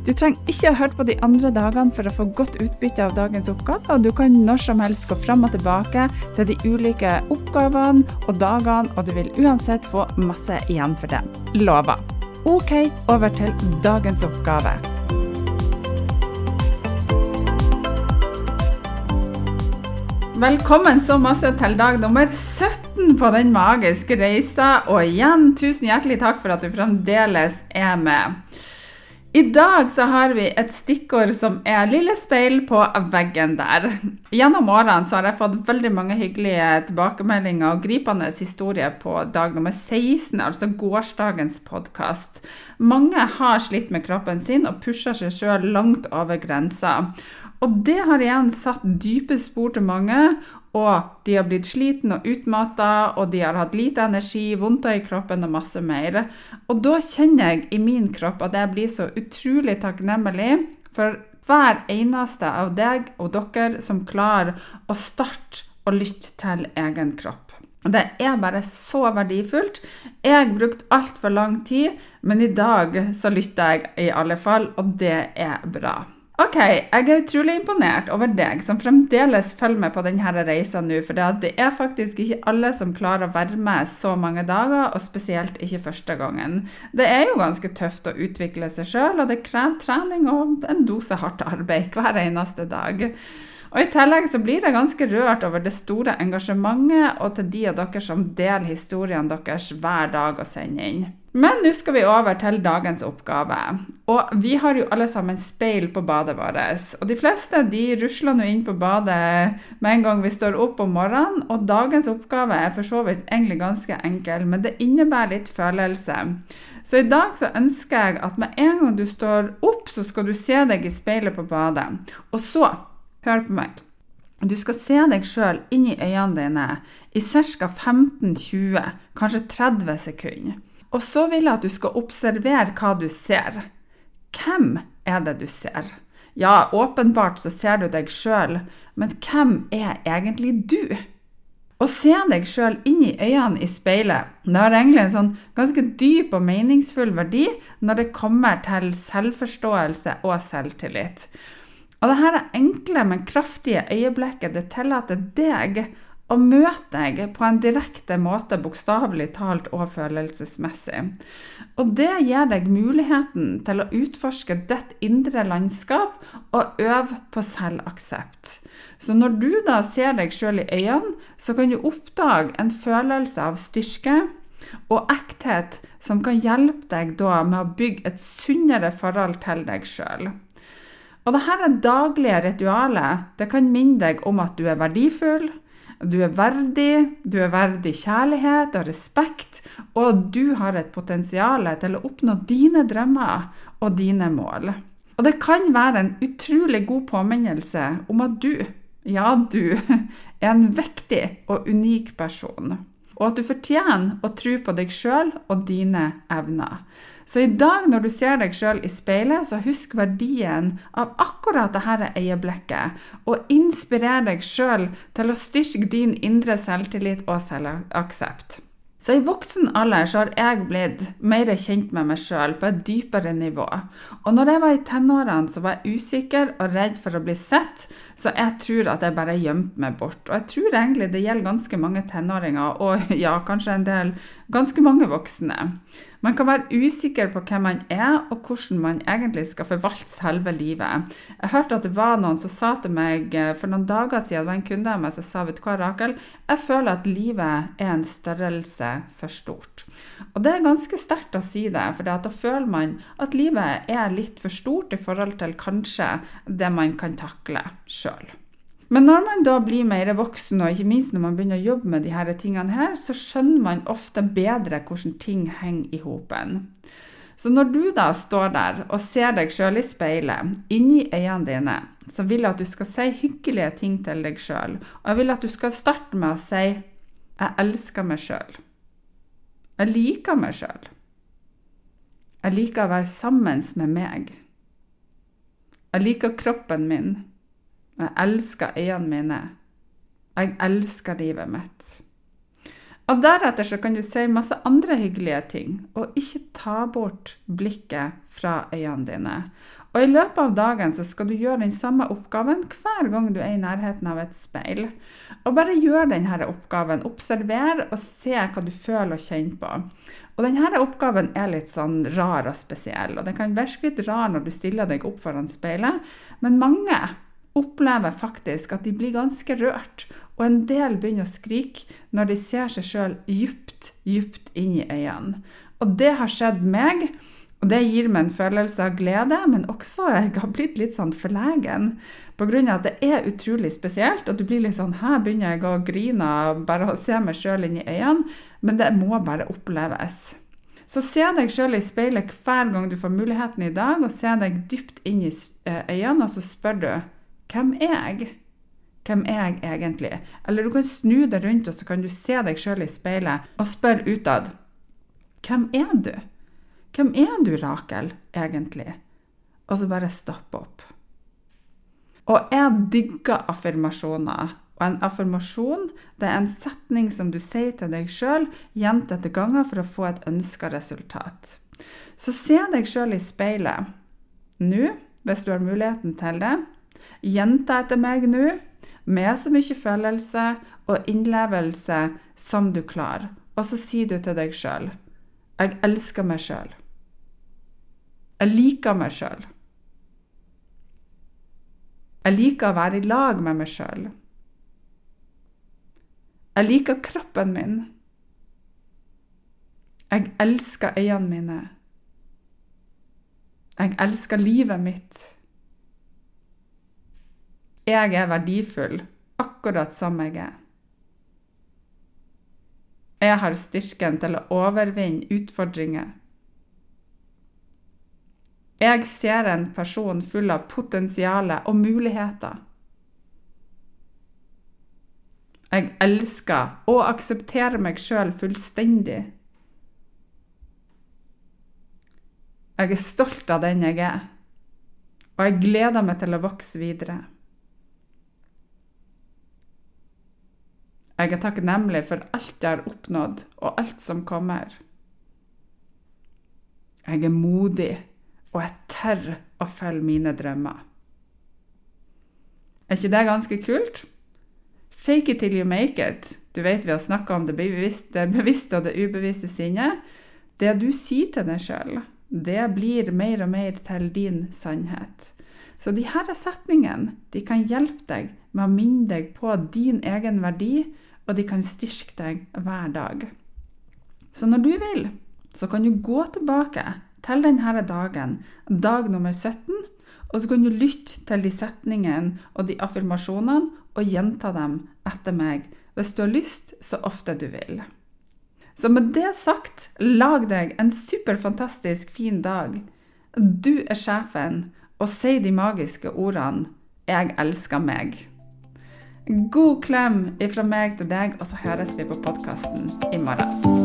Du trenger ikke å høre på de andre dagene for å få godt utbytte av dagens oppgave, og du kan når som helst gå fram og tilbake til de ulike oppgavene og dagene, og du vil uansett få masse igjen for det. Lover. OK, over til dagens oppgave. Velkommen så masse til dag nummer 17 på den magiske reisa. Og igjen, tusen hjertelig takk for at du fremdeles er med. I dag så har vi et stikkord som er 'lille speil på veggen' der. Gjennom årene så har jeg fått veldig mange hyggelige tilbakemeldinger og gripende historier på dag nummer 16, altså gårsdagens podkast. Mange har slitt med kroppen sin og pusher seg sjøl langt over grensa. Og det har igjen satt dype spor til mange, og de har blitt sliten og utmatta, og de har hatt lite energi, vondter i kroppen og masse mer. Og da kjenner jeg i min kropp at jeg blir så utrolig takknemlig for hver eneste av deg og dere som klarer å starte å lytte til egen kropp. Det er bare så verdifullt. Jeg brukte altfor lang tid, men i dag så lytter jeg i alle fall, og det er bra. Ok, jeg er utrolig imponert over deg som fremdeles følger med på denne reisa nå. For det er faktisk ikke alle som klarer å være med så mange dager, og spesielt ikke første gangen. Det er jo ganske tøft å utvikle seg sjøl, og det krever trening og en dose hardt arbeid hver eneste dag. Og I tillegg så blir jeg ganske rørt over det store engasjementet og til de av dere som deler historiene deres hver dag og sender inn. Men nå skal vi over til dagens oppgave. Og vi har jo alle sammen speil på badet vårt. Og de fleste de rusler nå inn på badet med en gang vi står opp om morgenen. Og dagens oppgave er for så vidt egentlig ganske enkel, men det innebærer litt følelse. Så i dag så ønsker jeg at med en gang du står opp, så skal du se deg i speilet på badet. Og så Hør på meg. Du skal se deg sjøl inn i øynene dine i ca. 15-20, kanskje 30 sekunder. Og så vil jeg at du skal observere hva du ser. Hvem er det du ser? Ja, åpenbart så ser du deg sjøl, men hvem er egentlig du? Å se deg sjøl inn i øynene i speilet det har egentlig en sånn ganske dyp og meningsfull verdi når det kommer til selvforståelse og selvtillit. Og dette enkle, men kraftige øyeblikket det tillater deg å møte deg på en direkte måte, bokstavelig talt og følelsesmessig. Og det gir deg muligheten til å utforske ditt indre landskap og øve på selvaksept. Så når du da ser deg sjøl i øynene, så kan du oppdage en følelse av styrke og ekthet som kan hjelpe deg da med å bygge et sunnere forhold til deg sjøl. Og dette daglige ritualet det kan minne deg om at du er verdifull, Du er verdig, du er verdig kjærlighet og respekt, og du har et potensial til å oppnå dine drømmer og dine mål. Og det kan være en utrolig god påminnelse om at du, ja du, er en viktig og unik person og at du fortjener å tro på deg sjøl og dine evner. Så i dag når du ser deg sjøl i speilet, så husk verdien av akkurat dette øyeblikket, og inspirer deg sjøl til å styrke din indre selvtillit og selvaksept. Så i voksen alder så har jeg blitt mer kjent med meg sjøl på et dypere nivå. Og når jeg var i tenårene, så var jeg usikker og redd for å bli sett, så jeg tror at jeg bare gjemte meg bort. Og jeg tror egentlig det gjelder ganske mange tenåringer, og ja, kanskje en del ganske mange voksne. Man kan være usikker på hvem man er, og hvordan man egentlig skal forvalte selve livet. Jeg hørte at det var noen som sa til meg eh, for noen dager siden, det var en kunde av meg som sa vet du hva, Rakel, jeg føler at livet er en størrelse for stort. Og det er ganske sterkt å si det, for da føler man at livet er litt for stort i forhold til kanskje det man kan takle sjøl. Men når man da blir mer voksen, og ikke minst når man begynner å jobbe med de her tingene her, så skjønner man ofte bedre hvordan ting henger i hopen. Så når du da står der og ser deg sjøl i speilet, inni øynene dine, så vil jeg at du skal si hyggelige ting til deg sjøl. Og jeg vil at du skal starte med å si 'Jeg elsker meg sjøl'. Jeg liker meg sjøl. Jeg liker å være sammen med meg. Jeg liker kroppen min. Jeg elsker øynene mine. Jeg elsker livet mitt. Og Deretter så kan du si masse andre hyggelige ting, og ikke ta bort blikket fra øynene dine. Og I løpet av dagen så skal du gjøre den samme oppgaven hver gang du er i nærheten av et speil. Og Bare gjør denne oppgaven. Observer og se hva du føler og kjenner på. Og denne oppgaven er litt sånn rar og spesiell. og Den kan virke litt rar når du stiller deg opp foran speilet, men mange opplever faktisk at de blir ganske rørt, og en del begynner å skrike når de ser seg sjøl djupt, djupt inn i øynene. Og det har skjedd meg, og det gir meg en følelse av glede, men også jeg har blitt litt sånn forlegen pga. at det er utrolig spesielt, og du blir litt sånn Her begynner jeg å grine bare å se meg sjøl inn i øynene, men det må bare oppleves. Så se deg sjøl i speilet hver gang du får muligheten i dag, og se deg dypt inn i eh, øynene, og så spør du hvem er jeg? Hvem er jeg egentlig? Eller du kan snu deg rundt og så kan du se deg sjøl i speilet og spørre utad. Hvem er du? Hvem er du, Rakel, egentlig? Og så bare stoppe opp. Og jeg digger affirmasjoner. Og en affirmasjon det er en setning som du sier til deg sjøl gjentatte ganger for å få et ønska resultat. Så se deg sjøl i speilet nå, hvis du har muligheten til det. Gjenta etter meg nå, med så mye følelse og innlevelse som du klarer. Og så sier du til deg sjøl Jeg elsker meg sjøl. Jeg liker meg sjøl. Jeg liker å være i lag med meg sjøl. Jeg liker kroppen min. Jeg elsker øynene mine. Jeg elsker livet mitt. Jeg er verdifull, akkurat som jeg er. Jeg har styrken til å overvinne utfordringer. Jeg ser en person full av potensial og muligheter. Jeg elsker og aksepterer meg sjøl fullstendig. Jeg er stolt av den jeg er, og jeg gleder meg til å vokse videre. Jeg er takknemlig for alt jeg har oppnådd, og alt som kommer. Jeg er modig, og jeg tør å følge mine drømmer. Er ikke det ganske kult? Fake it till you make it. Du vet vi har snakka om det bevisste, bevisste og det ubevisste sinnet. Det du sier til deg sjøl, det blir mer og mer til din sannhet. Så de disse setningene kan hjelpe deg med å minne deg på din egen verdi og de kan styrke deg hver dag. Så når du vil, så kan du gå tilbake til denne dagen, dag nummer 17, og så kan du lytte til de setningene og de affirmasjonene og gjenta dem etter meg hvis du har lyst, så ofte du vil. Så med det sagt, lag deg en superfantastisk fin dag. Du er sjefen, og si de magiske ordene 'Jeg elsker meg'. God klem ifra meg til deg, og så høres vi på podkasten i morgen.